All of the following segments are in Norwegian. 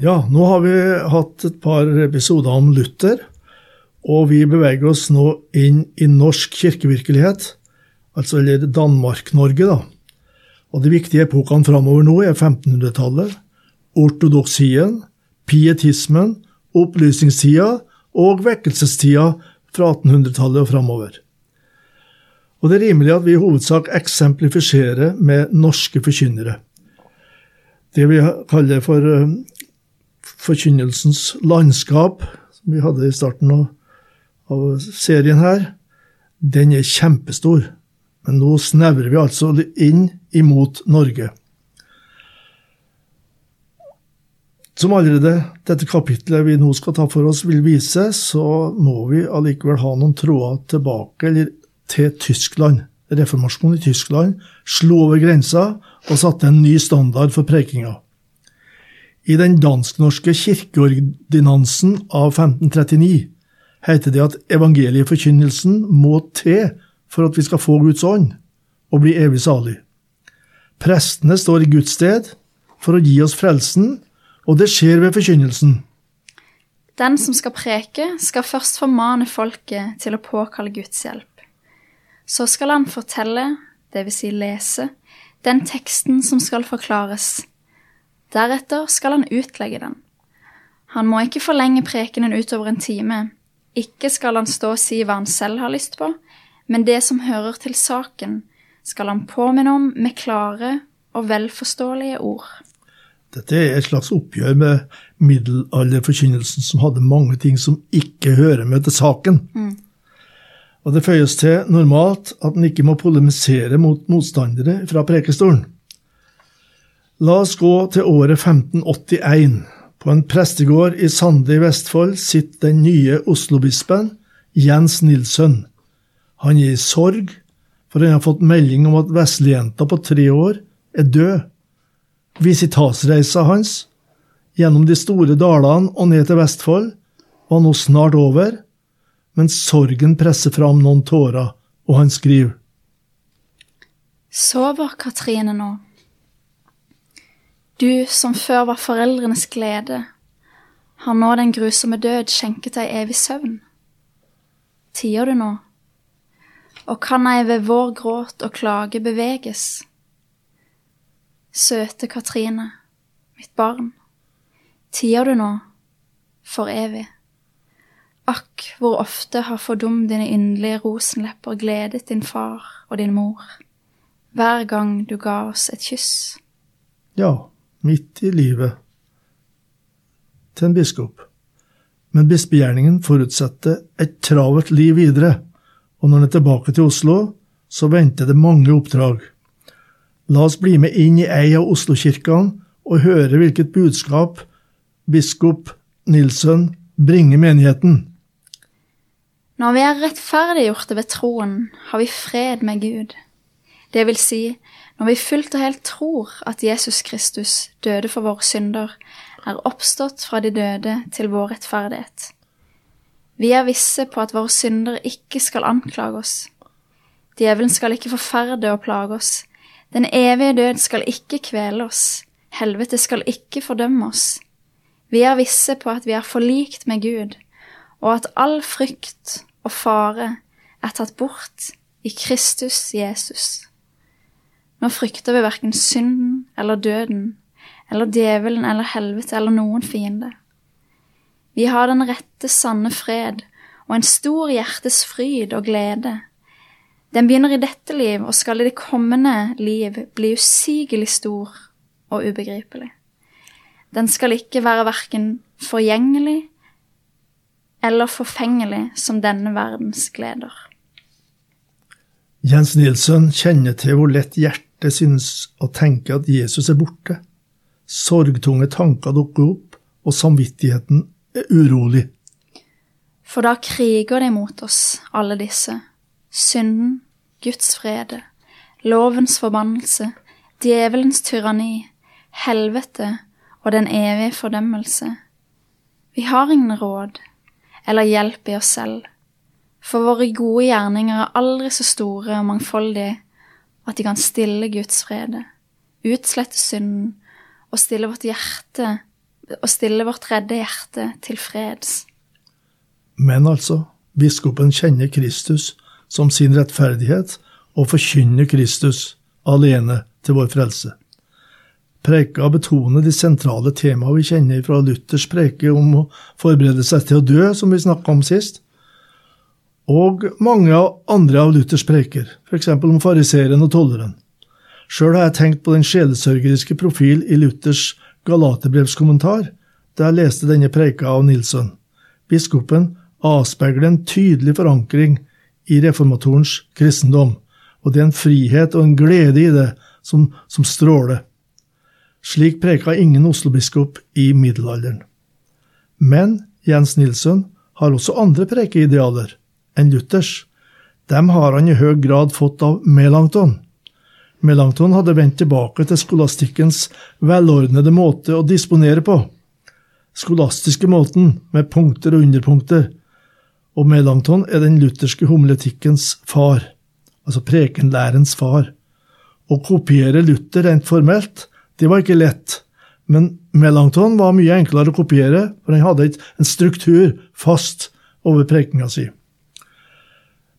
Ja, nå har vi hatt et par episoder om Luther, og vi beveger oss nå inn i norsk kirkevirkelighet, altså eller Danmark-Norge, da. Og de viktige epokene framover nå er 1500-tallet, ortodoksien, pietismen, opplysningstida og vekkelsestida fra 1800-tallet og framover. Og det er rimelig at vi i hovedsak eksemplifiserer med norske forkynnere. Det vi kaller for eh, forkynnelsens landskap, som vi hadde i starten av, av serien her, den er kjempestor. Men nå snevrer vi altså inn imot Norge. Som allerede dette kapitlet vi nå skal ta for oss, vil vise, så må vi allikevel ha noen tråder tilbake til Tyskland. Reformasjonen i Tyskland slo over grensa og satte en ny standard for prekinga. I den dansk-norske kirkeordinansen av 1539 heter det at evangelieforkynnelsen må til for at vi skal få Guds ånd og bli evig salig. Prestene står i Guds sted for å gi oss frelsen, og det skjer ved forkynnelsen. Den som skal preke, skal først formane folket til å påkalle Guds hjelp. Så skal han fortelle, dvs. Si lese, den teksten som skal forklares. Deretter skal han utlegge den. Han må ikke forlenge prekenen utover en time. Ikke skal han stå og si hva han selv har lyst på, men det som hører til saken, skal han påminne om med klare og velforståelige ord. Dette er et slags oppgjør med middelalderforkynnelsen, som hadde mange ting som ikke hører med til saken. Mm. Og det føyes til normalt at en ikke må polemisere mot motstandere fra prekestolen. La oss gå til året 1581. På en prestegård i Sande i Vestfold sitter den nye Oslo-bispen Jens Nilsson. Han er i sorg, for han har fått melding om at veslejenta på tre år er død. Visitasreisa hans gjennom de store dalene og ned til Vestfold var nå snart over, men sorgen presser fram noen tårer, og han skriver. Sover Katrine nå? Du som før var foreldrenes glede, har nå den grusomme død skjenket deg evig søvn. Tier du nå? og kan ei ved vår gråt og klage beveges. Søte Katrine, mitt barn, tier du nå, for evig. Akk, hvor ofte har fordum dine yndelige rosenlepper gledet din far og din mor, hver gang du ga oss et kyss. Ja, midt i livet til en biskop. Men bispegjerningen forutsetter et travelt liv videre og når han er tilbake til Oslo, så venter det mange oppdrag. La oss bli med inn i ei av Oslo-kirkene og høre hvilket budskap biskop Nilsson bringer menigheten. Når vi er rettferdiggjorte ved troen, har vi fred med Gud. Det vil si, når vi fullt og helt tror at Jesus Kristus døde for våre synder, er oppstått fra de døde til vår rettferdighet. Vi er visse på at våre synder ikke skal anklage oss. Djevelen skal ikke forferde og plage oss. Den evige død skal ikke kvele oss. Helvete skal ikke fordømme oss. Vi er visse på at vi er forlikt med Gud, og at all frykt og fare er tatt bort i Kristus Jesus. Nå frykter vi verken synden eller døden, eller djevelen eller helvete eller noen fiende. Vi har den rette, sanne fred og en stor hjertes fryd og glede. Den begynner i dette liv og skal i det kommende liv bli usigelig stor og ubegripelig. Den skal ikke være verken forgjengelig eller forfengelig som denne verdens gleder. Jens Nilsen kjenner til hvor lett hjertet synes å tenke at Jesus er borte. Sorgtunge tanker dukker opp, og samvittigheten er urolig. For da kriger de mot oss, alle disse. Synden, Guds frede, lovens forbannelse, djevelens tyranni, helvete og den evige fordømmelse. Vi har ingen råd eller hjelp i oss selv, for våre gode gjerninger er aldri så store og mangfoldige at de kan stille Guds frede, utslette synden og stille vårt hjerte og stille vårt redde hjerte til freds. Men altså, biskopen kjenner Kristus som sin rettferdighet og forkynner Kristus alene til vår frelse. Preika betoner de sentrale temaene vi kjenner fra Luthers preike om å forberede seg til å dø, som vi snakka om sist, og mange andre av Luthers preker, f.eks. om fariseeren og tolleren. Sjøl har jeg tenkt på den sjelesørgeriske profil i Luthers Galaterbrevskommentar, da jeg leste denne preika av Nilsson. Biskopen avspeiler en tydelig forankring i reformatorens kristendom, og det er en frihet og en glede i det som, som stråler. Slik preka ingen Oslo-biskop i middelalderen. Men Jens Nilsson har også andre prekeidealer enn Luthers. Dem har han i høy grad fått av Melankton. Melankton hadde vendt tilbake til skolastikkens velordnede måte å disponere på. Skolastiske måten, med punkter og underpunkter. Og Melankton er den lutherske homiletikkens far, altså prekenlærens far. Å kopiere Luther rent formelt, det var ikke lett. Men Melankton var mye enklere å kopiere, for han hadde en struktur fast over prekinga si.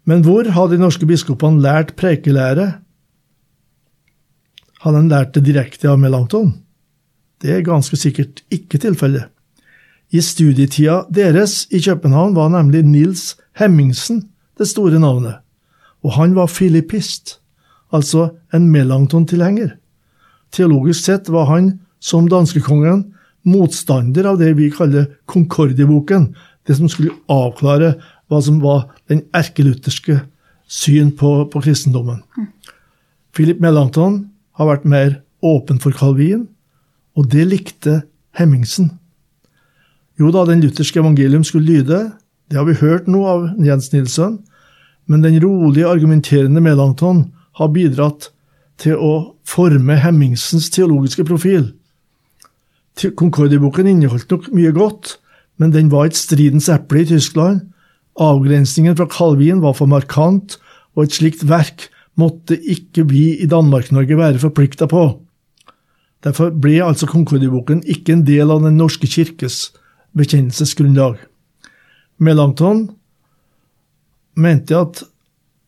Men hvor hadde de norske biskopene lært preikelære? Hadde han lært det direkte av Melanchthon? Det er ganske sikkert ikke tilfellet. I studietida deres i København var nemlig Nils Hemmingsen det store navnet, og han var filippist, altså en Melanchthon-tilhenger. Teologisk sett var han, som danskekongen, motstander av det vi kaller Concordieboken, det som skulle avklare hva som var den erkelutherske syn på, på kristendommen. Philip Melanchthon har vært mer åpen for Calvin, og det likte Hemmingsen. Jo da, den lutherske evangelium skulle lyde, det har vi hørt nå av Jens Nilsson, men den rolige, argumenterende Melanchthon har bidratt til å forme Hemmingsens teologiske profil. Concordieboken inneholdt nok mye godt, men den var et stridens eple i Tyskland, Avgrensningen fra Calvin var for markant, og et slikt verk måtte ikke vi i Danmark-Norge være forplikta på. Derfor ble altså Concordieboken ikke en del av Den norske kirkes bekjennelsesgrunnlag. Melanchthon mente at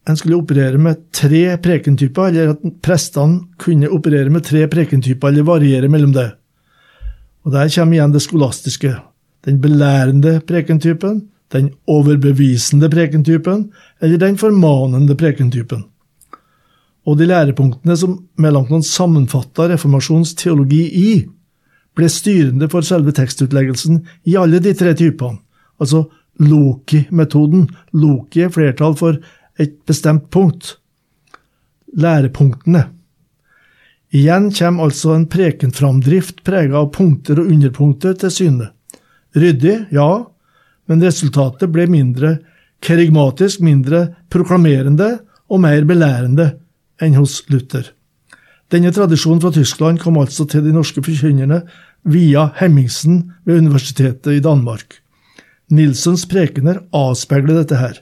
en skulle operere med tre prekentyper, eller at prestene kunne operere med tre prekentyper, eller variere mellom det. Og Der kommer igjen det skolastiske. Den belærende prekentypen, den overbevisende prekentypen eller den formanende prekentypen. Og de lærepunktene som Melanchthon sammenfatta reformasjonens teologi i, ble styrende for selve tekstutleggelsen i alle de tre typene, altså Loki-metoden. Loki er flertall for et bestemt punkt. Lærepunktene. Igjen kommer altså en prekenframdrift prega av punkter og underpunkter til syne. Ryddig, ja, men resultatet ble mindre kerigmatisk, mindre proklamerende og mer belærende enn hos Luther. Denne tradisjonen fra Tyskland kom altså til de norske forkynnerne via Hemmingsen ved Universitetet i Danmark. Nilsons prekener avspeiler dette her.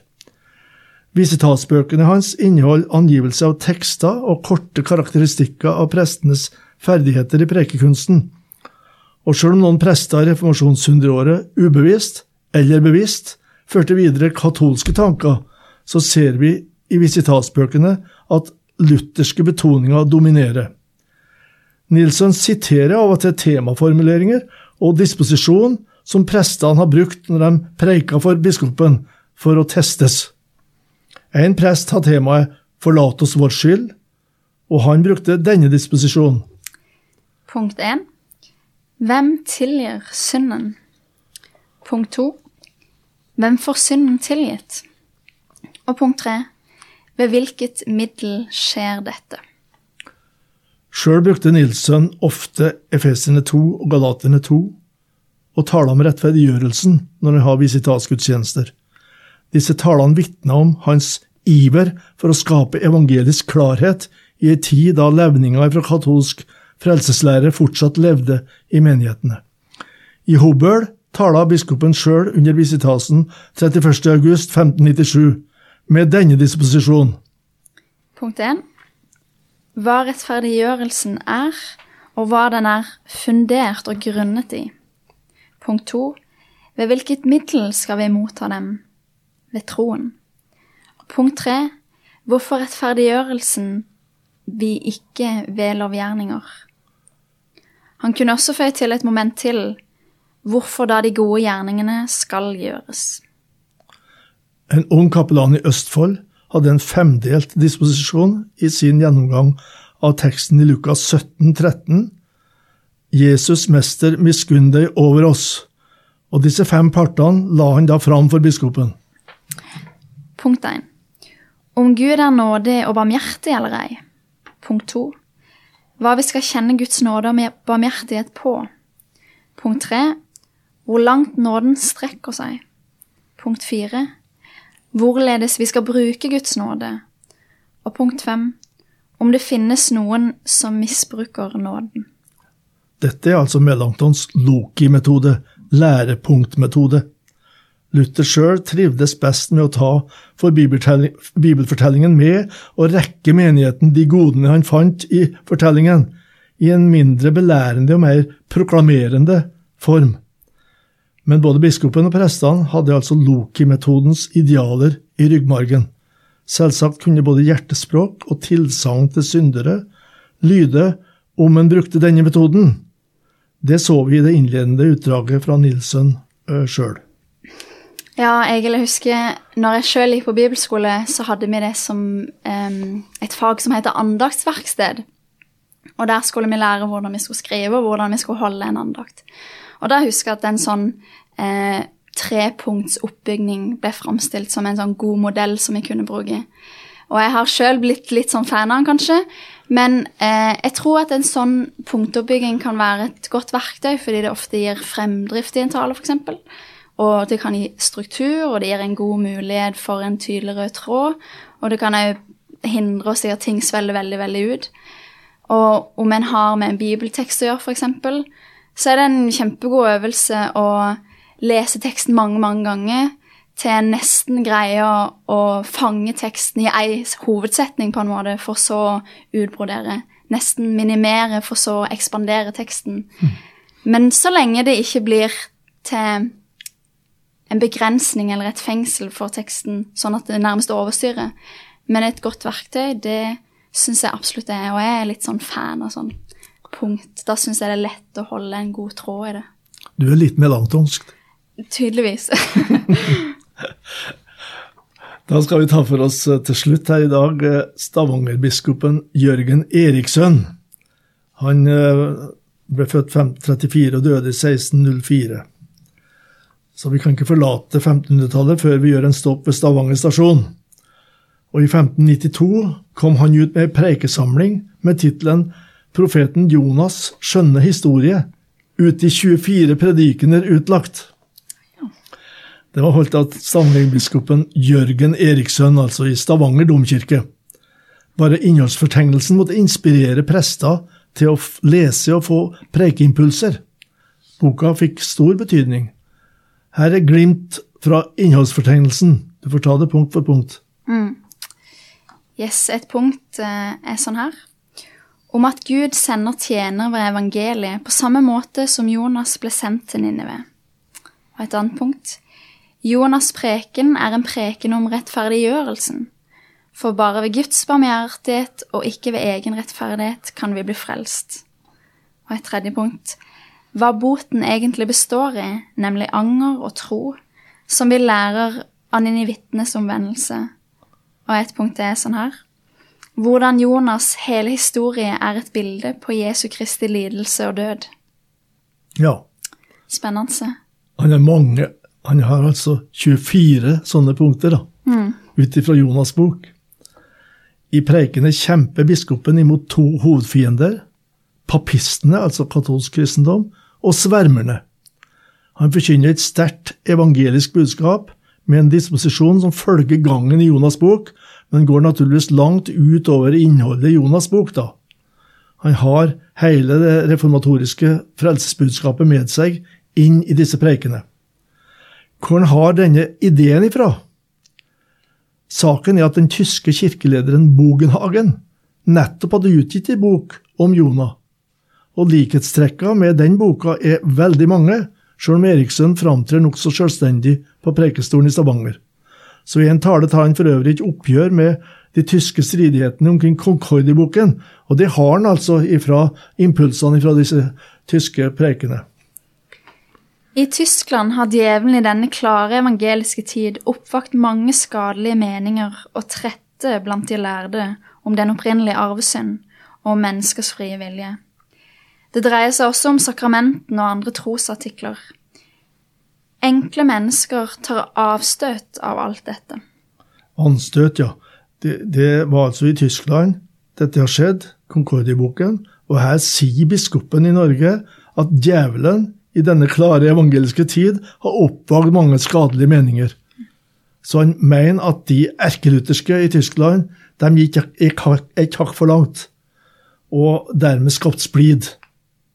Visitatsbøkene hans inneholder angivelse av tekster og korte karakteristikker av prestenes ferdigheter i prekekunsten. Og selv om noen prester i reformasjonshundreåret ubevisst eller bevisst førte videre katolske tanker, så ser vi i visitasbøkene at lutherske betoninger dominerer. Nilsson siterer av og til temaformuleringer og disposisjon som prestene har brukt når de preika for biskopen, for å testes. En prest har temaet 'Forlat oss vår skyld', og han brukte denne disposisjonen. Punkt 1. Hvem tilgir synden? Punkt 2. Hvem får synden tilgitt? Og punkt tre, ved hvilket middel skjer dette? Sjøl brukte Nilsson ofte Efesene 2 og Galaterne 2 og taler om rettferdiggjørelsen når han har visitasgudstjenester. Disse talene vitner om hans iver for å skape evangelisk klarhet i ei tid da levninga fra katolsk frelseslære fortsatt levde i menighetene. I Hobøl tala biskopen sjøl under visitasen 31.8.1597 med denne disposisjon. Punkt 1. Hva rettferdiggjørelsen er, og hva den er fundert og grunnet i. Punkt 2. Ved hvilket middel skal vi motta dem? Ved troen. Punkt 3. Hvorfor rettferdiggjørelsen vi ikke ved lovgjerninger? Han kunne også føye til et moment til hvorfor da de gode gjerningene skal gjøres. En ung kapellan i Østfold hadde en femdelt disposisjon i sin gjennomgang av teksten i Lukas 17, 13. Jesus mester, miskunn deg over oss. Og disse fem partene la han da fram for biskopen. Punkt 1. Om Gud er nådig og barmhjertig eller ei. Punkt 2. Hva vi skal kjenne Guds nåde og barmhjertighet på. Punkt 3. Hvor langt nåden strekker seg. Punkt 4. Hvorledes vi skal bruke Guds nåde. Og punkt 5. Om det finnes noen som misbruker nåden. Dette er altså Melanchtons Loki-metode, lærepunktmetode. Luther sjøl trivdes best med å ta for bibelfortellingen med og rekke menigheten de godene han fant i fortellingen, i en mindre belærende og mer proklamerende form. Men både biskopen og prestene hadde altså Loki-metodens idealer i ryggmargen. Selvsagt kunne både hjertespråk og tilsagn til syndere lyde om en brukte denne metoden. Det så vi i det innledende utdraget fra Nilsen uh, sjøl. Ja, jeg husker når jeg sjøl gikk på bibelskole, så hadde vi det som um, et fag som heter andaktsverksted. Og der skulle vi lære hvordan vi skulle skrive, og hvordan vi skulle holde en andakt. Og da husker jeg at en sånn eh, trepunkts ble framstilt som en sånn god modell som vi kunne bruke. Og jeg har sjøl blitt litt sånn fan av den, kanskje. Men eh, jeg tror at en sånn punktoppbygging kan være et godt verktøy, fordi det ofte gir fremdrift i en tale, f.eks. Og det kan gi struktur, og det gir en god mulighet for en tydelig rød tråd. Og det kan òg hindre oss i at ting svelger veldig, veldig ut. Og om en har med en bibeltekst å gjøre, f.eks., så er det en kjempegod øvelse å lese teksten mange, mange ganger til en nesten greier å fange teksten i ei hovedsetning, på en måte, for så å utbrodere. Nesten minimere, for så å ekspandere teksten. Mm. Men så lenge det ikke blir til en begrensning eller et fengsel for teksten, sånn at det nærmest overstyrer, men et godt verktøy, det syns jeg absolutt er, og jeg er litt sånn fan av sånn punkt. Da syns jeg det er lett å holde en god tråd i det. Du er litt melankolsk? Tydeligvis. da skal vi ta for oss eh, til slutt her i dag stavangerbiskopen Stavanger-biskopen Jørgen Eriksson. Han eh, ble født 1534 og døde i 1604. Så vi kan ikke forlate 1500-tallet før vi gjør en stopp ved Stavanger stasjon. Og i 1592 kom han ut med ei preikesamling med tittelen Profeten Jonas' skjønne historie, ut i 24 predikener utlagt. Det var holdt av Stavanger-biskopen Jørgen Eriksson, altså i Stavanger domkirke. Bare innholdsfortegnelsen måtte inspirere prester til å lese og få prekeimpulser. Boka fikk stor betydning. Her er glimt fra innholdsfortegnelsen. Du får ta det punkt for punkt. Mm. Yes, et punkt eh, er sånn her. Om at Gud sender tjener ved evangeliet på samme måte som Jonas ble sendt til Ninive. Og et annet punkt. Jonas' preken er en preken om rettferdiggjørelsen. For bare ved Guds barmhjertighet og ikke ved egen rettferdighet kan vi bli frelst. Og et tredje punkt. Hva boten egentlig består i, nemlig anger og tro, som vi lærer av ninivittens omvendelse. Og et punkt er sånn her. Hvordan Jonas' hele historie er et bilde på Jesu Kristi lidelse og død. Ja. Spennende. Han er mange han har altså 24 sånne punkter, da, mm. ut ifra Jonas' bok. I preikene kjemper biskopen imot to hovedfiender. Papistene, altså katolsk kristendom, og svermerne. Han forkynner et sterkt evangelisk budskap med en disposisjon som følger gangen i Jonas' bok, men går naturligvis langt utover innholdet i Jonas' bok. da. Han har hele det reformatoriske frelsesbudskapet med seg inn i disse preikene. Hvor har denne ideen ifra? Saken er at den tyske kirkelederen Bogenhagen nettopp hadde utgitt en bok om Jonah. Og likhetstrekka med den boka er veldig mange, sjøl om Eriksen framtrer nokså selvstendig på Preikestolen i Stavanger. Så i en tale tar han for øvrig ikke oppgjør med de tyske stridighetene omkring Concordie-boken, og det har han altså ifra impulsene fra disse tyske preikene. I Tyskland har djevelen i denne klare evangeliske tid oppvakt mange skadelige meninger og trette blant de lærde om den opprinnelige arvesynd og om menneskers frie vilje. Det dreier seg også om sakramentene og andre trosartikler. Enkle mennesker tar avstøt av alt dette. Anstøt, ja. Det, det var altså i Tyskland dette har skjedd, Concordia-boken, og her sier biskopen i Norge at djevelen i denne klare evangeliske tid har oppvagt mange skadelige meninger. Så han mener at de erkelutherske i Tyskland de gikk et hakk for langt, og dermed skapt splid,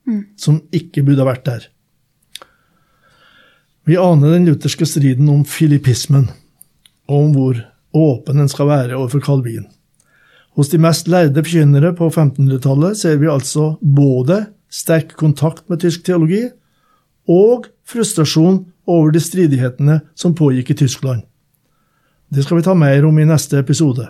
mm. som ikke burde ha vært der. Vi aner den lutherske striden om filippismen, og om hvor åpen den skal være overfor Calvin. Hos de mest lærde forkynnere på 1500-tallet ser vi altså både sterk kontakt med tysk teologi og frustrasjon over de stridighetene som pågikk i Tyskland. Det skal vi ta mer om i neste episode.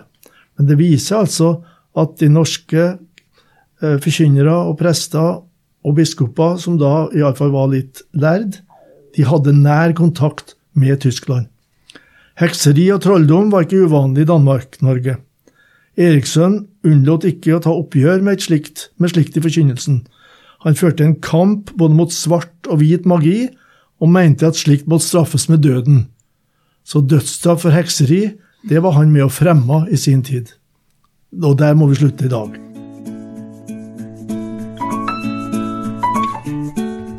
Men det viser altså at de norske eh, forkynnere og prester og biskoper, som da iallfall var litt lærd, de hadde nær kontakt med Tyskland. Hekseri og trolldom var ikke uvanlig i Danmark-Norge. Eriksson unnlot ikke å ta oppgjør med, slikt, med slikt i forkynnelsen. Han førte en kamp både mot svart og hvit magi, og mente at slikt måtte straffes med døden. Så dødsstraff for hekseri det var han med å fremme i sin tid. Og der må vi slutte i dag.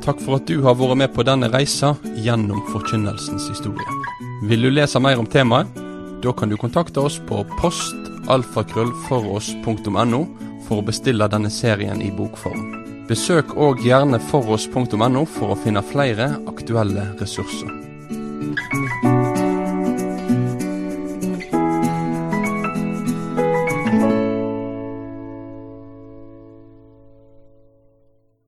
Takk for at du har vært med på denne reisa gjennom forkynnelsens historie. Vil du lese mer om temaet? Da kan du kontakte oss på postalfakrøllfoross.no for å bestille denne serien i bokform. Besøk òg gjerne foross.no for å finne flere aktuelle ressurser.